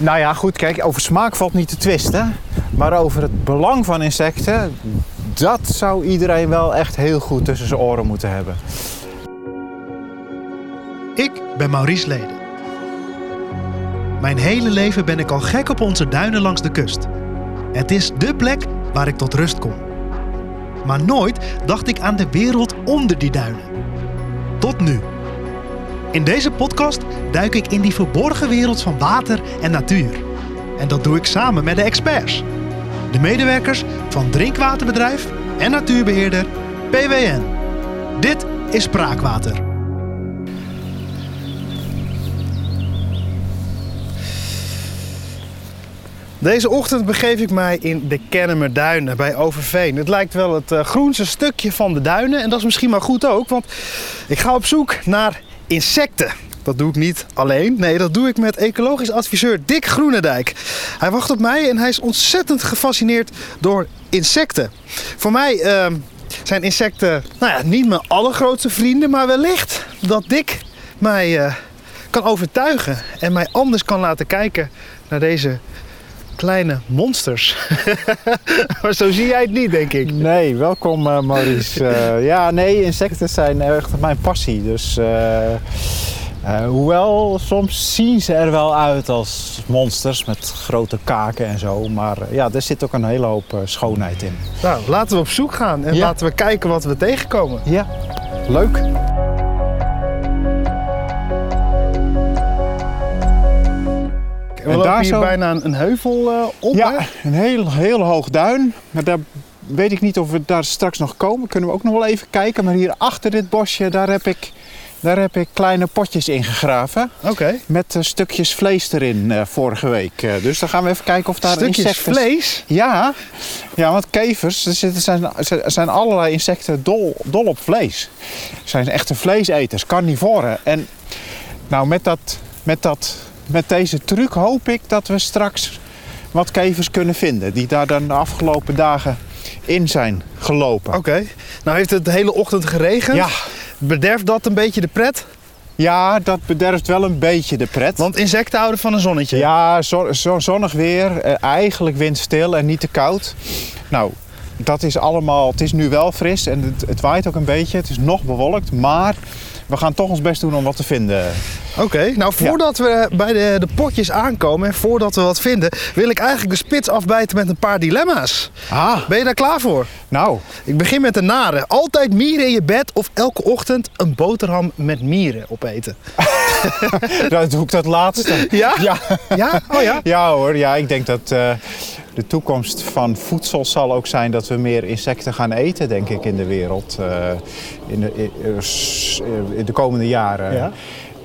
Nou ja, goed, kijk, over smaak valt niet te twisten. Maar over het belang van insecten, dat zou iedereen wel echt heel goed tussen zijn oren moeten hebben. Ik ben Maurice Leden. Mijn hele leven ben ik al gek op onze duinen langs de kust. Het is dé plek waar ik tot rust kom. Maar nooit dacht ik aan de wereld onder die duinen. Tot nu. In deze podcast duik ik in die verborgen wereld van water en natuur. En dat doe ik samen met de experts. De medewerkers van drinkwaterbedrijf en natuurbeheerder PWN. Dit is Spraakwater. Deze ochtend begeef ik mij in de Kennemerduinen bij Overveen. Het lijkt wel het uh, groenste stukje van de duinen en dat is misschien maar goed ook, want ik ga op zoek naar insecten. Dat doe ik niet alleen. Nee, dat doe ik met ecologisch adviseur Dick Groenendijk. Hij wacht op mij en hij is ontzettend gefascineerd door insecten. Voor mij uh, zijn insecten nou ja, niet mijn allergrootste vrienden, maar wellicht dat Dick mij uh, kan overtuigen en mij anders kan laten kijken naar deze kleine monsters. maar zo zie jij het niet, denk ik. Nee, welkom uh, Maurice. Uh, ja, nee, insecten zijn echt mijn passie. Dus uh, hoewel soms zien ze er wel uit als monsters met grote kaken en zo. Maar ja, er zit ook een hele hoop schoonheid in. Nou, laten we op zoek gaan en ja. laten we kijken wat we tegenkomen. Ja, leuk. We en daar hier zo... bijna een heuvel uh, op. Ja, hè? een heel, heel hoog duin. Maar daar weet ik niet of we daar straks nog komen. Kunnen we ook nog wel even kijken. Maar hier achter dit bosje, daar heb ik, daar heb ik kleine potjes in gegraven. Oké. Okay. Met uh, stukjes vlees erin uh, vorige week. Uh, dus dan gaan we even kijken of daar stukjes insecten... vlees? Ja. Ja, want kevers, er zitten, zijn, zijn allerlei insecten dol, dol op vlees. Ze zijn echte vleeseters, carnivoren. En nou, met dat... Met dat met deze truc hoop ik dat we straks wat kevers kunnen vinden. Die daar dan de afgelopen dagen in zijn gelopen. Oké. Okay. Nou heeft het de hele ochtend geregend. Ja. Bederft dat een beetje de pret? Ja, dat bederft wel een beetje de pret. Want insecten houden van een zonnetje. Ja, zo, zo zonnig weer. Eh, eigenlijk windstil en niet te koud. Nou, dat is allemaal... Het is nu wel fris en het, het waait ook een beetje. Het is nog bewolkt, maar we gaan toch ons best doen om wat te vinden. Oké, okay, nou voordat ja. we bij de, de, potjes aankomen en voordat we wat vinden, wil ik eigenlijk de spits afbijten met een paar dilemma's. Ah. Ben je daar klaar voor? Nou. Ik begin met de nare. Altijd mieren in je bed of elke ochtend een boterham met mieren opeten? Dan doe ik dat laatste. Ja? Ja. Ja? Oh ja? Ja hoor, ja, ik denk dat... Uh, de toekomst van voedsel zal ook zijn dat we meer insecten gaan eten, denk ik, in de wereld. Uh, in, de, in de komende jaren. Ja.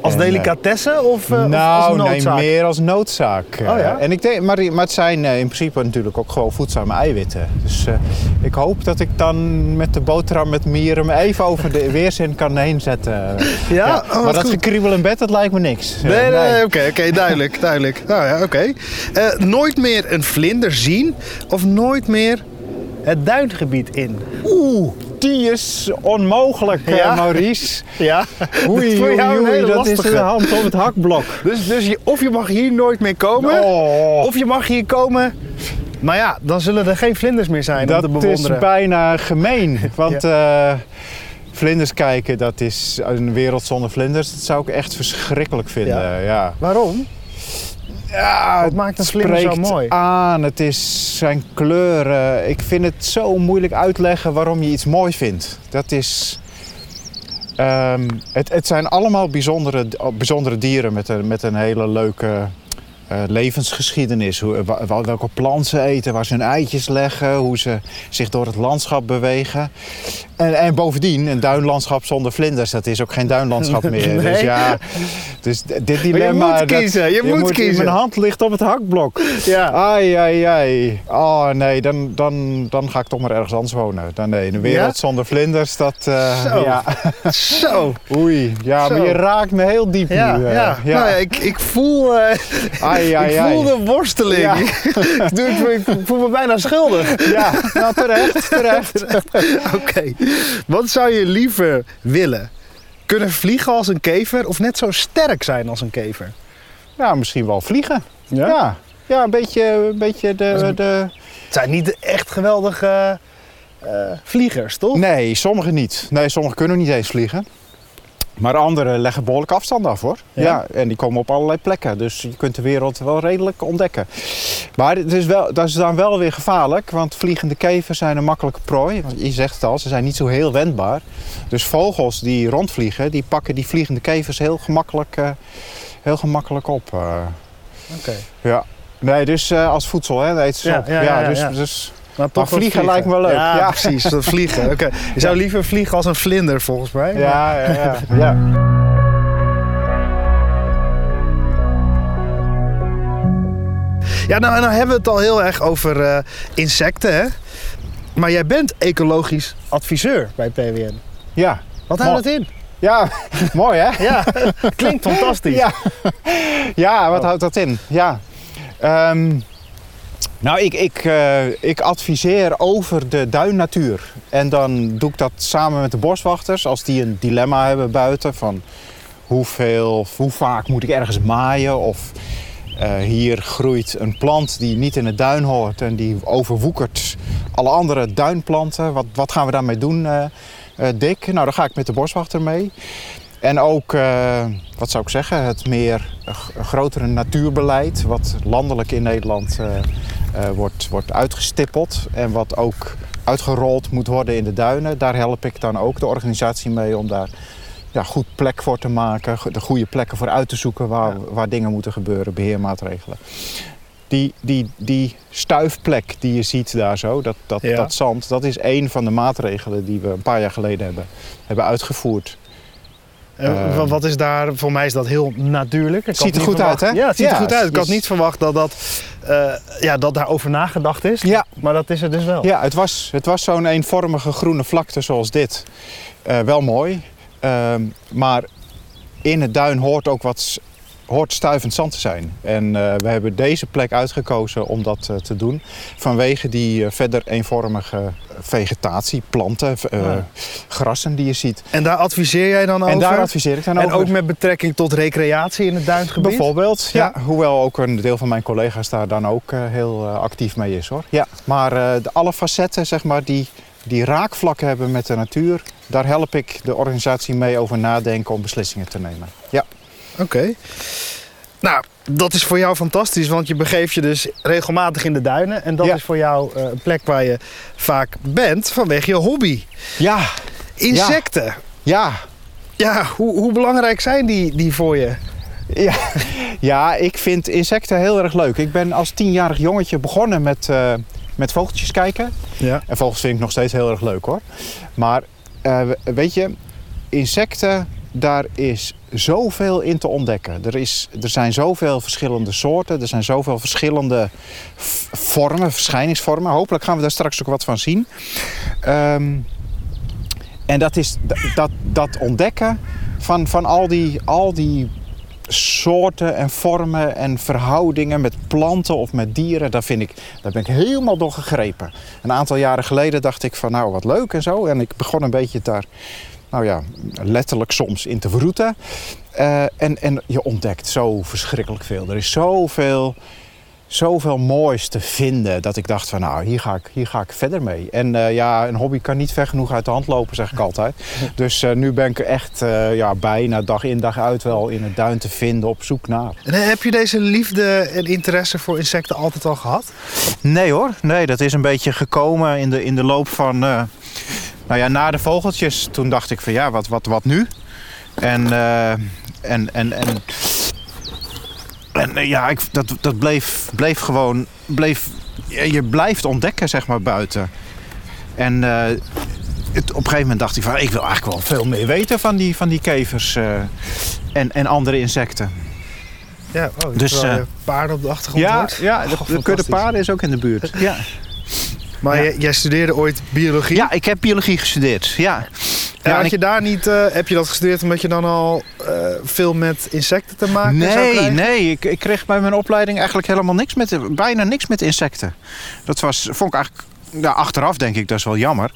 Als en, delicatesse of, uh, nou, of als noodzaak? nee, meer als noodzaak. Oh, ja? en ik denk, maar, maar het zijn in principe natuurlijk ook gewoon voedzame eiwitten. Dus uh, ik hoop dat ik dan met de boterham met mieren even over de weerzin kan heen zetten. Ja, ja. Oh, maar dat goed. gekriebel in bed, dat lijkt me niks. Nee, nee, nee. oké, okay, okay, duidelijk, duidelijk. Nou ja, oké. Okay. nooit meer een vlinder zien of nooit meer het duingebied in? Oeh, die is onmogelijk, ja. Maurice. Ja, oei, dat, oei, oei, oei, dat is de hand op het hakblok. Dus, dus je, of je mag hier nooit meer komen, oh. of je mag hier komen... Maar ja, dan zullen er geen vlinders meer zijn dat om te bewonderen. is bijna gemeen, want... Ja. Uh, vlinders kijken, dat is een wereld zonder vlinders. Dat zou ik echt verschrikkelijk vinden. Ja. ja. Waarom? Ja, Wat maakt een vlinder zo mooi? aan, het is zijn kleuren. Ik vind het zo moeilijk uitleggen waarom je iets mooi vindt. Dat is... Um, het, het, zijn allemaal bijzondere, bijzondere dieren met een, met een hele leuke uh, levensgeschiedenis. Hoe, welke plant ze eten, waar ze hun eitjes leggen, hoe ze zich door het landschap bewegen. En, en bovendien, een duinlandschap zonder vlinders, dat is ook geen duinlandschap meer. Nee. Dus ja, dus dit dilemma... je moet kiezen, je, je moet, moet, kiezen. Mijn hand ligt op het hakblok. Ja. Ai, ai, ai. Oh nee, dan, dan, dan ga ik toch maar ergens anders wonen. Dan nee, een wereld ja? zonder vlinders, dat... Uh, Zo. Ja. Zo. Oei, ja, Zo. maar je raakt me heel diep ja, nu. Uh, ja. ja. Nou ja, ik, ik voel... Uh, ai, ai, ik ai. voel de worsteling. Ja. ik, doe, ik, ik voel me bijna schuldig. Ja, nou terecht, terecht. Oké. Okay. Wat zou je liever willen? Kunnen vliegen als een kever of net zo sterk zijn als een kever? Nou, misschien wel vliegen. Ja? Ja, ja een beetje, een beetje de, de... Het zijn niet de echt geweldige eh, vliegers, toch? Nee, sommigen niet. Nee, sommigen kunnen niet eens vliegen. Maar anderen leggen behoorlijk afstand af hoor. Ja? Ja? en die komen op allerlei plekken. Dus je kunt de wereld wel redelijk ontdekken. Maar het is wel, dat is dan wel weer gevaarlijk. Want vliegende kevers zijn een makkelijke prooi. Want je zegt het al, ze zijn niet zo heel wendbaar. Dus vogels die rondvliegen, die pakken die vliegende kevers heel gemakkelijk, eh, heel gemakkelijk op. eh. Oké. ja. Nee, dus eh, als voedsel, hè, dat eten ze Ja, op. ja, dus, ja. dus Maar, Maar vliegen lijkt me wel leuk. Ja, Ja. precies. Dat vliegen. Oké. Je zou liever vliegen als een vlinder, volgens mij. ja, ja, ja. ja. Ja, nou, nou hebben we het al heel erg over eh, insecten, hè? Maar jij bent ecologisch adviseur bij PWN. ja. Wat houdt het in? Ja, mooi hè? Ja, klinkt fantastisch. Ja, ja wat Oh. houdt dat in? Ja. Ehm, nou, ik, ik, eh, ik adviseer over de duinnatuur. En dan doe ik dat samen met de boswachters als die een dilemma hebben buiten. Van hoeveel, hoe vaak moet ik ergens maaien? Of eh, hier groeit een plant die niet in het duin hoort en die overwoekert alle andere duinplanten. Wat, wat gaan we daarmee doen, eh, Dick? Nou, dan ga ik met de boswachter mee. En ook, wat zou ik zeggen, het meer grotere natuurbeleid, wat landelijk in Nederland wordt, wordt uitgestippeld en wat ook uitgerold moet worden in de duinen. Daar help ik dan ook de organisatie mee om daar ja, goed plek voor te maken, de goede plekken voor uit te zoeken waar, waar dingen moeten gebeuren, beheermaatregelen. Die, die, die stuifplek die je ziet daar zo, dat, dat, Ja. dat zand, dat is één van de maatregelen die we een paar jaar geleden hebben, hebben uitgevoerd. Eh, wa- wat is daar, voor mij is dat heel natuurlijk. Ik had Ziet er goed verwacht- uit, hè? Ja, het ziet er goed uit. Ik had niet verwacht dat, dat, eh, ja, dat daarover nagedacht is. Ja. Maar dat is er dus wel. Ja, het was, het was zo'n eenvormige groene vlakte zoals dit. Eh, wel mooi. Ehm, maar in het duin hoort ook wat hoort stuivend zand te zijn. En eh, we hebben deze plek uitgekozen om dat eh, te doen. Vanwege die eh, verder eenvormige vegetatie, planten, eh, Ah. grassen die je ziet. En daar adviseer jij dan over? En daar adviseer ik dan En over. ook met betrekking tot recreatie in het duingebied? Bijvoorbeeld, ja. Ja. Hoewel ook een deel van mijn collega's daar dan ook heel actief mee is hoor. Ja. Maar de, alle facetten zeg maar, die, die raakvlakken hebben met de natuur, daar help ik de organisatie mee over nadenken om beslissingen te nemen. Ja. Oké. Nou, dat is voor jou fantastisch, want je begeeft je dus regelmatig in de duinen. En dat Ja. is voor jou eh, een plek waar je vaak bent vanwege je hobby. Ja, Insecten. Ja, ja, hoe, hoe belangrijk zijn die, die voor je? ja. ja, ik vind insecten heel erg leuk. Ik ben als tienjarig jongetje begonnen met, eh, met vogeltjes kijken. Ja. En vogels vind ik nog steeds heel erg leuk hoor. Maar eh, weet je, insecten, daar is zoveel in te ontdekken. Er, is, er zijn zoveel verschillende soorten, er zijn zoveel verschillende vormen, verschijningsvormen. Hopelijk gaan we daar straks ook wat van zien. Ehm, en dat is dat, dat ontdekken van, van al, die, al die soorten en vormen en verhoudingen met planten of met dieren, daar, vind ik, daar ben ik helemaal door gegrepen. Een aantal jaren geleden dacht ik van nou wat leuk en zo. En ik begon een beetje daar, nou ja, letterlijk soms in te verroeten. Eh, en, en je ontdekt zo verschrikkelijk veel. Er is zoveel, zoveel moois te vinden dat ik dacht van nou hier ga ik, hier ga ik verder mee. En eh, ja, een hobby kan niet ver genoeg uit de hand lopen zeg ik altijd. Dus eh, nu ben ik er echt ja, bijna dag in dag uit wel in het duin te vinden op zoek naar. En heb je deze liefde en interesse voor insecten altijd al gehad? Nee hoor, nee, dat is een beetje gekomen in de, in de loop van. Nou ja, na de vogeltjes, toen dacht ik van ja, wat, wat, wat nu? En, eh, en, en, en, en eh, ja, ik, dat, dat bleef, bleef gewoon. Bleef, je blijft ontdekken, zeg maar, buiten. En eh, het, op een gegeven moment dacht ik van ik wil eigenlijk wel veel meer weten van die, van die kevers en, en andere insecten. Ja, oh, Dus, paarden op de achtergrond Ja, hoort. ja de, Oh, de kudde paarden is ook in de buurt. Ja. Maar Ja. jij, studeerde ooit biologie. Ja, ik heb biologie gestudeerd. Ja. En Ja, had je daar niet, eh, heb je dat gestudeerd omdat je dan al eh, veel met insecten te maken zou Nee, krijgen? nee. Ik, ik kreeg bij mijn opleiding eigenlijk helemaal niks met, bijna niks met insecten. Dat was, vond ik eigenlijk, ja, achteraf denk ik, dat is wel jammer.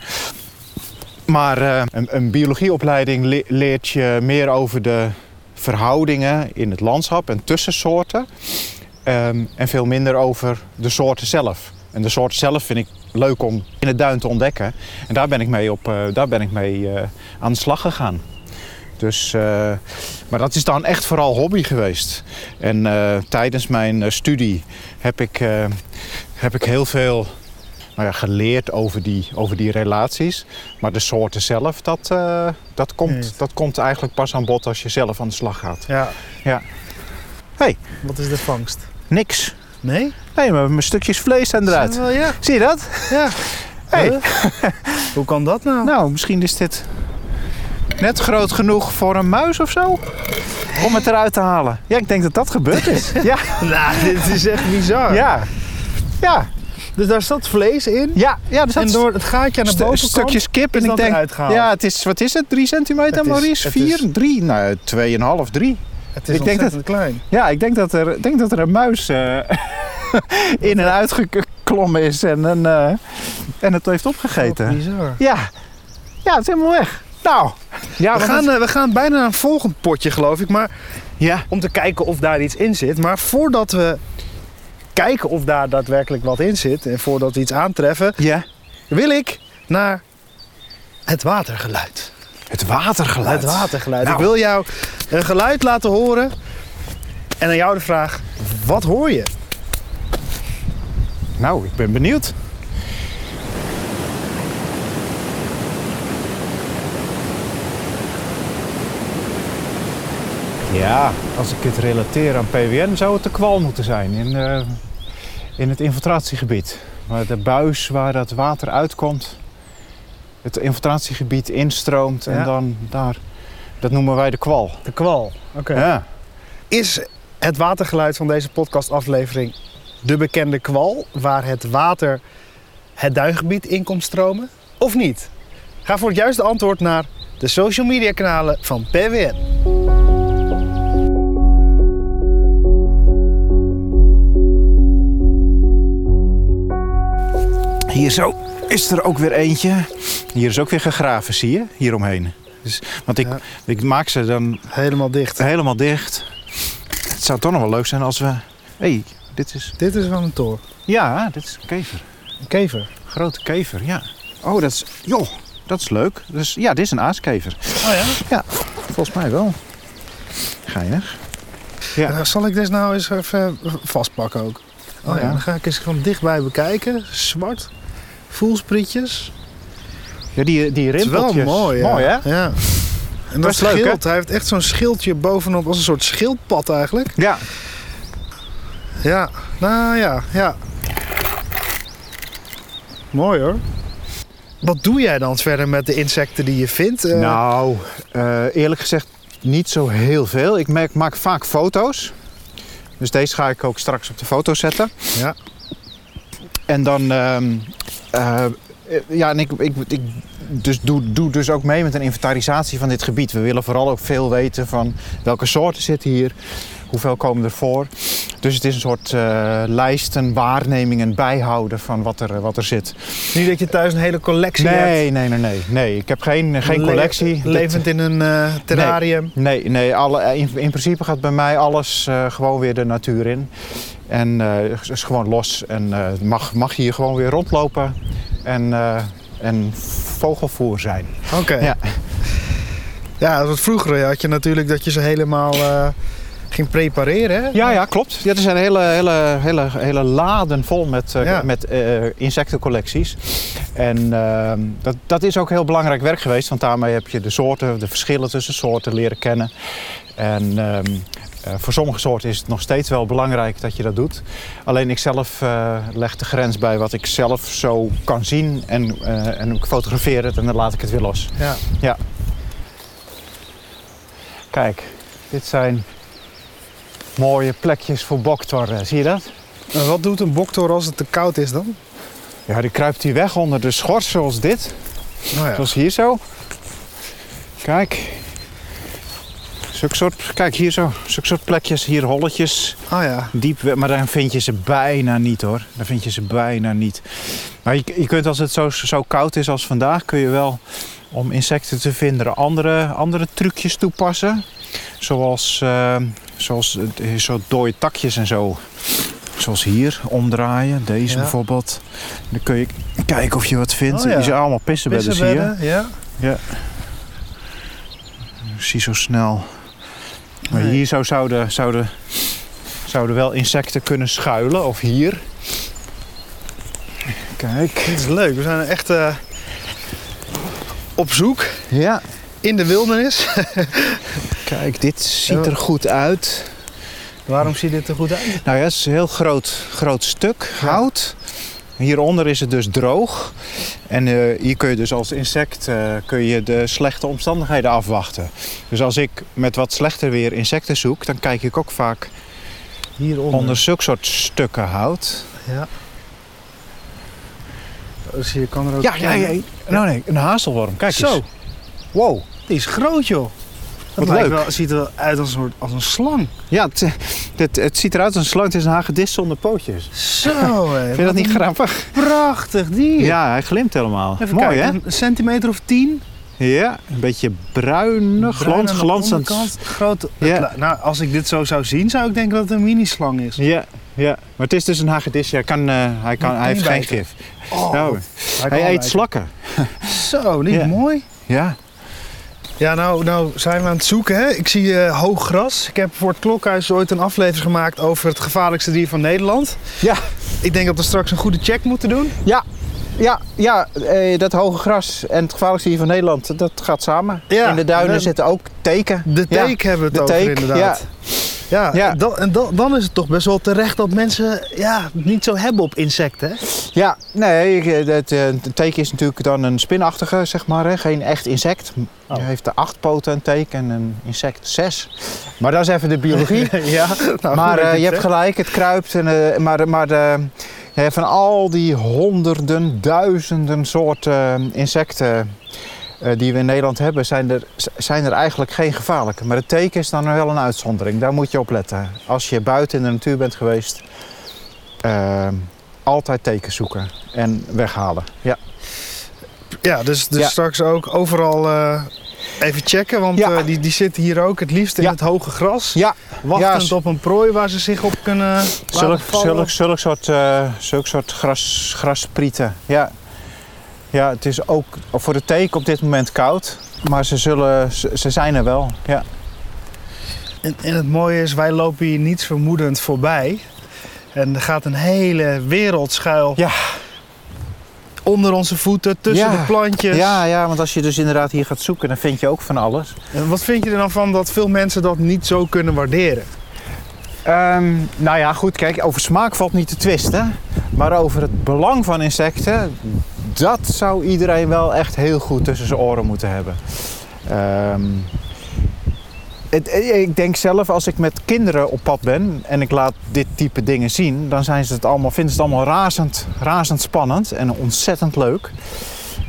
Maar eh, een, een biologieopleiding le- leert je meer over de verhoudingen in het landschap en tussen soorten. Ehm, en veel minder over de soorten zelf. En de soorten zelf vind ik leuk om in het duin te ontdekken. En daar ben ik mee, op, eh, daar ben ik mee eh, aan de slag gegaan. Dus, eh, maar dat is dan echt vooral hobby geweest. En tijdens mijn studie heb ik, heb ik heel veel nou ja, geleerd over die, over die relaties. Maar de soorten zelf, dat, dat, komt, Nee. dat komt eigenlijk pas aan bod als je zelf aan de slag gaat. Ja. Ja. Hey, Wat is de vangst? niks. Nee? Nee, maar mijn stukjes vlees zijn eruit. Wel, ja. Zie je dat? ja. Hey. Hoe kan dat nou? Nou, misschien is dit net groot genoeg voor een muis of zo. Om het eruit te halen. Ja, ik denk dat dat gebeurd is. Ja, Nou, dit is echt bizar. ja. Ja, Dus daar zat vlees in. ja, ja er En door het gaatje aan de bovenkant stukjes kip. En ik denk, ja, het is, wat is het? 3 centimeter, Het Maurice? het is- 4? 3? Nou, 2,5, 3. Het is ik denk ontzettend klein. Ja, ik denk dat er, denk dat er een muis eh, in en uitgeklommen is en, een, eh, en het heeft Wat opgegeten. bizar. Ja. ja, het is helemaal weg. Nou, ja, We gaan, het- eh, we gaan bijna naar een volgend potje, geloof ik. Maar ja, om te kijken of daar iets in zit. Maar voordat we kijken of daar daadwerkelijk wat in zit... en voordat we iets aantreffen... ja. wil ik naar het watergeluid. Het watergeluid. Het watergeluid. Nou. Ik wil jou een geluid laten horen. En aan jou de vraag, wat hoor je? Nou, ik ben benieuwd. Ja, als ik het relateer aan PWN zou het de kwal moeten zijn in, eh, in het infiltratiegebied. Waar de buis waar dat water uitkomt, het infiltratiegebied instroomt en Ja. dan daar, dat noemen wij de kwal. De kwal. Oké. Ja. Is het watergeluid van deze podcastaflevering de bekende kwal... waar het water het duingebied in komt stromen? Of niet? Ga voor het juiste antwoord naar de social media kanalen van PWN. Hier zo is er ook weer eentje. Hier is ook weer gegraven, zie je, hieromheen. Dus, want ik, Ja. ik maak ze dan Helemaal dicht. helemaal dicht. Het zou toch nog wel leuk zijn als we... Hé, hey, dit is... Dit is van een toor. Ja, dit is een kever. Een kever. Grote kever, ja. Oh, dat is... Joh, dat is leuk. Dus ja, dit is een aaskever. Oh ja? Volgens mij wel. Geinig. Ja. Nou, zal ik deze nou eens even vastpakken ook? Oh ja, Ja. dan ga ik eens van dichtbij bekijken. Zwart. Voelsprietjes. Ja, die, die Het is wel rimpeltjes. mooi, ja. Mooi, hè? Ja. En dat Best leuk, schild, hij heeft echt zo'n schildje bovenop, als een soort schildpad eigenlijk. Ja. Ja, nou ja, ja. Mooi hoor. Wat doe jij dan verder met de insecten die je vindt? Eh, Nou, eh, eerlijk gezegd niet zo heel veel. Ik maak, maak vaak foto's. Dus deze ga ik ook straks op de foto zetten. Ja. En dan... ehm, eh, ja, en ik, ik, ik dus doe, doe dus ook mee met een inventarisatie van dit gebied. We willen vooral ook veel weten van welke soorten zitten hier. Hoeveel komen er voor. Dus het is een soort eh lijst, een waarneming, een bijhouden van wat er, wat er zit. Niet dat je thuis een hele collectie hebt. Nee, nee, nee, nee, nee. Ik heb geen, geen Le- collectie. Dit- Levend in een eh, terrarium. Nee, nee alle, eh, in, in principe gaat bij mij alles eh, gewoon weer de natuur in. En het is gewoon los. En eh, mag, mag hier gewoon weer rondlopen en, eh, en vogelvoer zijn. Oké. Ja. Ja, want vroeger had je natuurlijk dat je ze helemaal ging prepareren. Hè? Ja, ja, klopt. Ja, er zijn hele, hele, hele, hele laden vol met, Ja. met insectencollecties. En ehm, dat, dat is ook heel belangrijk werk geweest. Want daarmee heb je de soorten, de verschillen tussen soorten leren kennen. En ehm, eh, voor sommige soorten is het nog steeds wel belangrijk dat je dat doet. Alleen ik zelf eh, leg de grens bij wat ik zelf zo kan zien. En, eh, en ik fotografeer het en dan laat ik het weer los. Ja. Kijk, dit zijn mooie plekjes voor boktor. Zie je dat? En wat doet een boktor als het te koud is dan? Ja, die kruipt hier weg onder de schors zoals dit. Nou ja. Zoals hier zo. Kijk. Zulke soort, kijk hier zo. Zulke soort plekjes, hier holletjes. Oh ja. Diep, maar dan vind je ze bijna niet hoor. Dan vind je ze bijna niet. Maar je, je kunt als het zo, zo koud is als vandaag, kun je wel om insecten te vinden andere, andere trucjes toepassen. Zoals, eh, zoals eh, zo dode takjes en zo. Zoals hier, omdraaien. Deze Ja. bijvoorbeeld. Dan kun je kijken of je wat vindt. Oh ja. Die zijn allemaal pissenbedden, zie je. Pissenbedden, ja. Zie zo snel. Maar Nee. hier zou, zouden, zouden, zouden wel insecten kunnen schuilen. Of hier. Kijk. Dit is leuk. We zijn echt eh, op zoek Ja. in de wildernis. Kijk, dit ziet er goed uit. Waarom ziet dit er goed uit? Nou ja, het is een heel groot, groot stuk hout. Hieronder is het dus droog. En eh, hier kun je dus als insect eh, kun je de slechte omstandigheden afwachten. Dus als ik met wat slechter weer insecten zoek, dan kijk ik ook vaak Hieronder. onder zulke soort stukken hout. Ja. Dus je kan er ook... Ja, ja, ja. Nou nee, een hazelworm. Kijk Zo, eens. Wow. die is groot joh. Dat Wat leuk. Wel, ziet er wel uit als een, soort, als een slang. Ja, het, het, het ziet eruit als een slang. Het is een hagedis zonder pootjes. Zo hé. Vind je dat niet grappig? Prachtig dier. Ja, hij glimt helemaal. Even Mooi kijken, een centimeter of tien. hè? Ja, een beetje bruinig, glans, glanzend. Groot. Ja. Nou, als ik dit zo zou zien, zou ik denken dat het een mini-slang is. Ja, ja, maar het is dus een hagedis. Ja, kan, eh, hij, kan, hij heeft geen gif. Oh, Nou, hij hij eet slakken. Zo, niet Ja. mooi. Ja, Ja, nou, nou zijn we aan het zoeken. Hè? Ik zie eh, hoog gras. Ik heb voor het Klokhuis ooit een aflevering gemaakt over het gevaarlijkste dier van Nederland. Ja. Ik denk dat we straks een goede check moeten doen. ja, ja, ja eh, dat hoge gras en het gevaarlijkste hier van Nederland, dat gaat samen. Ja, In de duinen en- zitten ook teken. De Ja, teek hebben we het de over teek, inderdaad. Ja, Ja. Dan, en dan, dan is het toch best wel terecht dat mensen ja, niet zo hebben op insecten. Hè? Ja, nee, eh, het, eh, een teken is natuurlijk dan een spinachtige, zeg maar. Hè? Geen echt insect. Oh. Hij heeft de acht poten een teken en een insect zes. Maar dat is even de biologie. ja, nou, maar eh, je het hebt gelijk, het kruipt. En, eh, maar maar ja, van al die honderden, duizenden soorten insecten die we in Nederland hebben, zijn er, zijn er eigenlijk geen gevaarlijke. Maar het teken is dan wel een uitzondering. Daar moet je op letten. Als je buiten in de natuur bent geweest, eh, altijd tekens zoeken en weghalen. Ja. Ja, dus, dus Ja. straks ook overal eh, even checken. Want Ja. eh, die, die zitten hier ook het liefst in Ja. het hoge gras. Ja, Wachtend op een prooi waar ze zich op kunnen Zulk, laten vallen. zulk, zulk soort, eh, zulk soort gras, grasprieten. Ja. Ja, het is ook voor de teken op dit moment koud. Maar ze, zullen, ze, zijn er wel. Ja. En, en het mooie is, wij lopen hier niets vermoedend voorbij. En er gaat een hele wereld schuil Ja. onder onze voeten, tussen Ja. de plantjes. Ja, ja, want als je dus inderdaad hier gaat zoeken, dan vind je ook van alles. En wat vind je er dan van dat veel mensen dat niet zo kunnen waarderen? Ehm, nou ja, goed, kijk, over smaak valt niet te twisten. Maar over het belang van insecten, dat zou iedereen wel echt heel goed tussen zijn oren moeten hebben. Ehm, het, eh, ik denk zelf, als ik met kinderen op pad ben en ik laat dit type dingen zien, dan zijn ze het allemaal, vinden ze het allemaal razend, razend spannend en ontzettend leuk.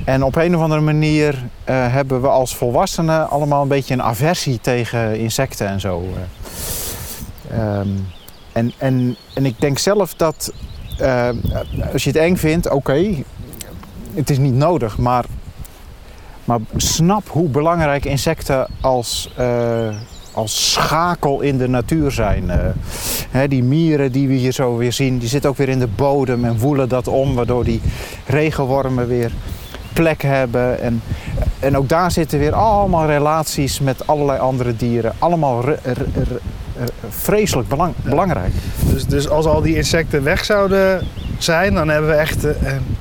En op een of andere manier eh, hebben we als volwassenen allemaal een beetje een aversie tegen insecten en zo. eh. Ehm, en, en, en ik denk zelf dat als je het eng vindt, oké, het is niet nodig, maar, maar snap hoe belangrijk insecten als, eh, als schakel in de natuur zijn. Eh, hè, die mieren die we hier zo weer zien, die zitten ook weer in de bodem en woelen dat om, waardoor die regenwormen weer plek hebben. En, en ook daar zitten weer allemaal relaties met allerlei andere dieren. Allemaal re- re- re- re- vreselijk belang- belangrijk. Dus, dus als al die insecten weg zouden zijn, dan hebben we echt eh, een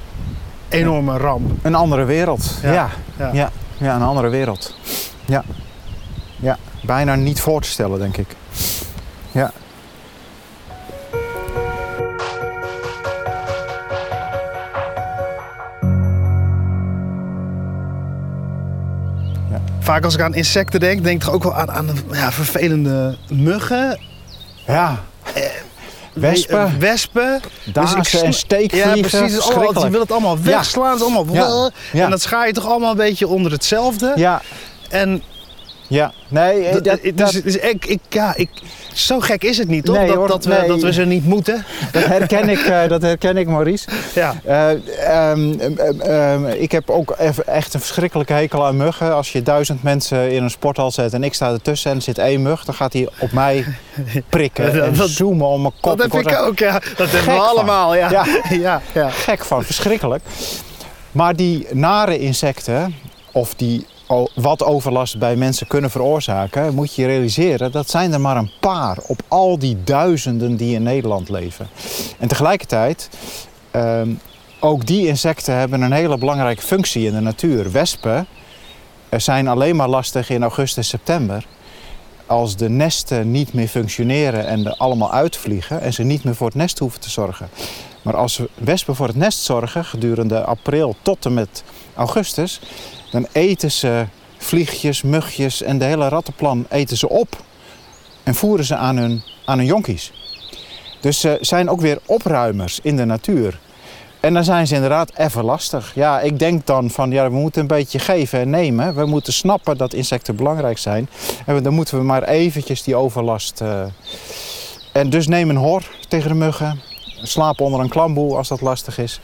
enorme ramp. Een andere wereld. Ja, Ja, ja. een andere wereld. Ja. ja, bijna niet voor te stellen, denk ik. Ja. Vaak als ik aan insecten denk, denk ik ook wel aan, aan ja, vervelende muggen. Ja, Wespen. Eh, Wespen. dazen ik sna- en steekvliegen. Ja, precies. Het is allemaal, je wil het allemaal wegslaan. Het allemaal... En dat schaar je toch allemaal een beetje onder hetzelfde. Ja, En Ja, nee, Dat, dat, dus, dat, dus ik, ik, ja, ik, zo gek is het niet, toch? Nee, dat, hoor, dat, we, nee. dat we ze niet moeten. dat herken ik, eh, dat herken ik Maurice. Ja. Eh, ehm, ehm, ehm, ik heb ook echt een verschrikkelijke hekel aan muggen. Als je duizend mensen in een sporthal zet en ik sta ertussen en er zit één mug, dan gaat hij op mij prikken Dat- en zoomen om mijn kop. Dat heb ik ook, ja. Dat hebben we allemaal, ja. Ja. ja, ja. gek van, verschrikkelijk. Maar die nare insecten, of die wat overlast bij mensen kunnen veroorzaken, moet je realiseren, dat zijn er maar een paar op al die duizenden die in Nederland leven. En tegelijkertijd, ehm, ook die insecten hebben een hele belangrijke functie in de natuur. Wespen eh, zijn alleen maar lastig in augustus, september. Als de nesten niet meer functioneren en er allemaal uitvliegen en ze niet meer voor het nest hoeven te zorgen. Maar als wespen voor het nest zorgen gedurende april tot en met augustus, dan eten ze vliegjes, mugjes en de hele rattenplan eten ze op en voeren ze aan hun, aan hun jonkies. Dus ze zijn ook weer opruimers in de natuur. En dan zijn ze inderdaad even lastig. Ja, ik denk dan van ja, we moeten een beetje geven en nemen. We moeten snappen dat insecten belangrijk zijn. En dan moeten we maar eventjes die overlast. eh, En dus neem een hor tegen de muggen. Slaap onder een klamboe als dat lastig is.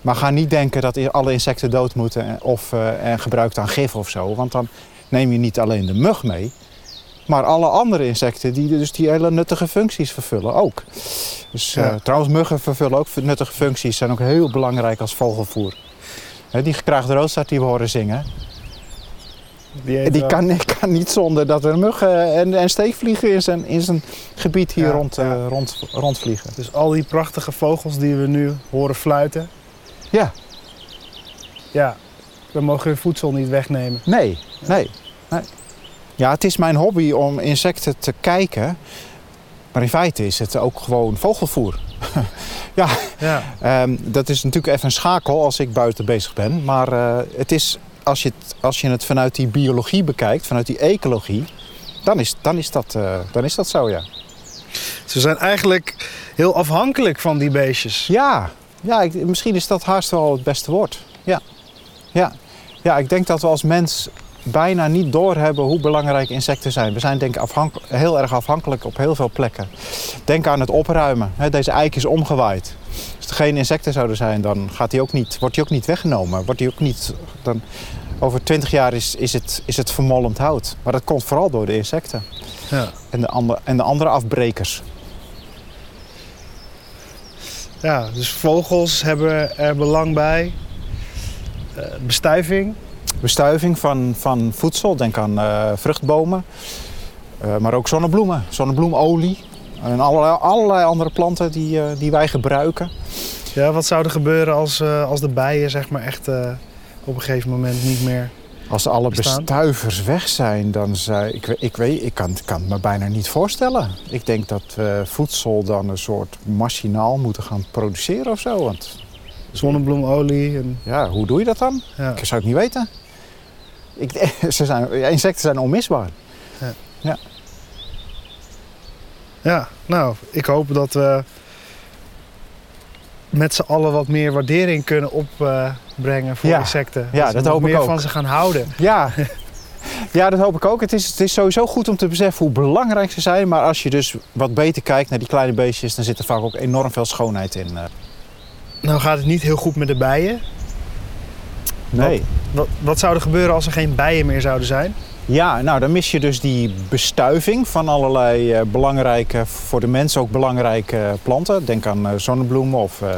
Maar ga niet denken dat alle insecten dood moeten en- of eh, en gebruik dan gif of zo. Want dan neem je niet alleen de mug mee, maar alle andere insecten die dus die hele nuttige functies vervullen ook. Dus eh, Ja. trouwens, muggen vervullen ook nuttige functies, zijn ook heel belangrijk als vogelvoer. Die gekraagde roodstaart die we horen zingen, Die, kan, kan niet zonder dat er muggen en, en steekvliegen in zijn, in zijn gebied hier Ja, rond, eh, ja. rond, rondvliegen. Dus al die prachtige vogels die we nu horen fluiten. Ja. Ja, we mogen hun voedsel niet wegnemen. Nee, nee, nee. Ja, het is mijn hobby om insecten te kijken. Maar in feite is het ook gewoon vogelvoer. Ja, Ehm, dat is natuurlijk even een schakel als ik buiten bezig ben. Maar eh, het is, als, je het, als je het vanuit die biologie bekijkt, vanuit die ecologie, dan is, dan is, dat, eh, dan is dat zo, ja. ze zijn eigenlijk heel afhankelijk van die beestjes. Ja, ja ik, misschien is dat haast wel het beste woord. Ja. Ja. ja, ik denk dat we als mens bijna niet doorhebben hoe belangrijk insecten zijn. We zijn denk ik heel erg afhankelijk op heel veel plekken. Denk aan het opruimen. Deze eik is omgewaaid. Als er geen insecten zouden zijn, dan gaat die ook niet, wordt die ook niet weggenomen. Wordt die ook niet, dan, over twintig jaar is, is, het, is het vermolmd hout. Maar dat komt vooral door de insecten Ja. en de, ander, en de andere afbrekers. ja, dus vogels hebben er belang bij. Eh, bestuiving. bestuiving van, van voedsel. Denk aan eh, vruchtbomen, Eh, maar ook zonnebloemen, zonnebloemolie en allerlei, allerlei andere planten die, eh, die wij gebruiken. Ja, wat zou er gebeuren als, eh, als de bijen zeg maar echt eh, op een gegeven moment niet meer... Als alle Bestaan. bestuivers weg zijn, dan zou ik, ik weet, ik kan, kan het me bijna niet voorstellen. Ik denk dat we voedsel dan een soort machinaal moeten gaan produceren of zo. Want Zonnebloemolie en... ja, hoe doe je dat dan? Ja. Ik zou het niet weten. Ik, ze zijn, ja, insecten zijn onmisbaar. Ja, nou, ik hoop dat we met z'n allen wat meer waardering kunnen opbrengen voor Ja, insecten. ja, dat hoop ik meer ook. van ze gaan houden. Ja. ja, dat hoop ik ook. Het is, het is sowieso goed om te beseffen hoe belangrijk ze zijn. Maar als je dus wat beter kijkt naar die kleine beestjes, dan zit er vaak ook enorm veel schoonheid in. eh. Nou gaat het niet heel goed met de bijen. Nee. Wat, wat zou er gebeuren als er geen bijen meer zouden zijn? Ja, nou dan mis je dus die bestuiving van allerlei eh, belangrijke, voor de mens ook belangrijke planten. Denk aan eh, zonnebloemen of eh,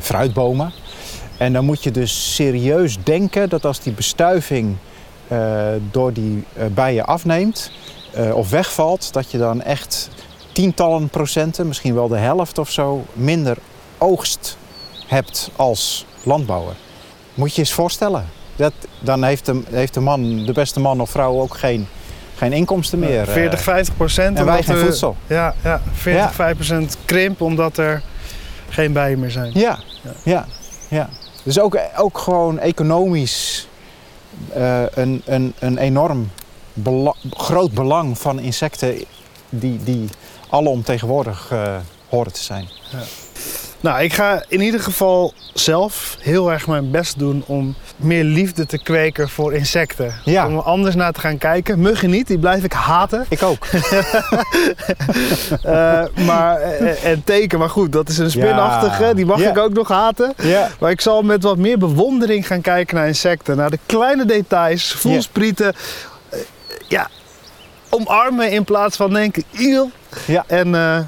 fruitbomen. En dan moet je dus serieus denken dat als die bestuiving door die bijen afneemt of wegvalt, dat je dan echt tientallen procenten, misschien wel de helft of zo, minder oogst hebt als landbouwer. Moet je eens voorstellen. Dat, dan heeft de, heeft de man, de beste man of vrouw ook geen, geen inkomsten meer. eh, 40, 50 procent. en wij geen voedsel. Ja, ja 40, Ja. 50 procent krimp omdat er geen bijen meer zijn. Ja, Ja. ja, ja. Dus ook, ook gewoon economisch eh, een, een, een enorm bela- groot belang van insecten die, die alomtegenwoordig eh horen te zijn. Nou, ik ga in ieder geval zelf heel erg mijn best doen om meer liefde te kweken voor insecten. Ja. Om er anders naar te gaan kijken. Muggen niet, die blijf ik haten. Ik ook. Eh, maar, eh, en teken, maar goed, dat is een spinachtige. Ja. Die mag ik ook nog haten. ja. Maar ik zal met wat meer bewondering gaan kijken naar insecten. Naar de kleine details, voelsprieten. Eh, ja, omarmen in plaats van denken, iel. Ja. En eh,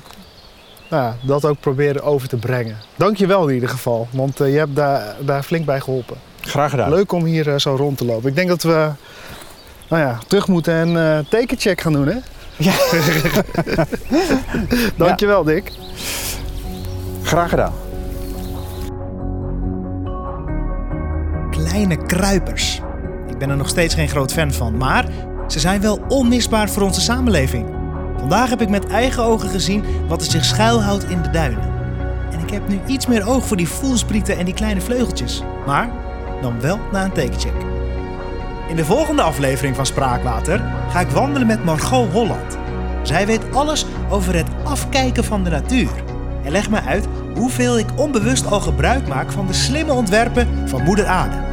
nou, ja, dat ook proberen over te brengen. Dank je wel in ieder geval, want eh, je hebt daar, daar flink bij geholpen. Graag gedaan. Leuk om hier eh, zo rond te lopen. Ik denk dat we nou ja, terug moeten en eh tekencheck gaan doen, hè? Ja. Dank je wel, Dick. Graag gedaan. Kleine kruipers. Ik ben er nog steeds geen groot fan van, maar ze zijn wel onmisbaar voor onze samenleving. Vandaag heb ik met eigen ogen gezien wat er zich schuilhoudt in de duinen. En ik heb nu iets meer oog voor die voelsprieten en die kleine vleugeltjes. Maar dan wel na een tekencheck. In de volgende aflevering van Spraakwater ga ik wandelen met Margot Holland. Zij weet alles over het afkijken van de natuur. En legt me uit hoeveel ik onbewust al gebruik maak van de slimme ontwerpen van Moeder Aarde.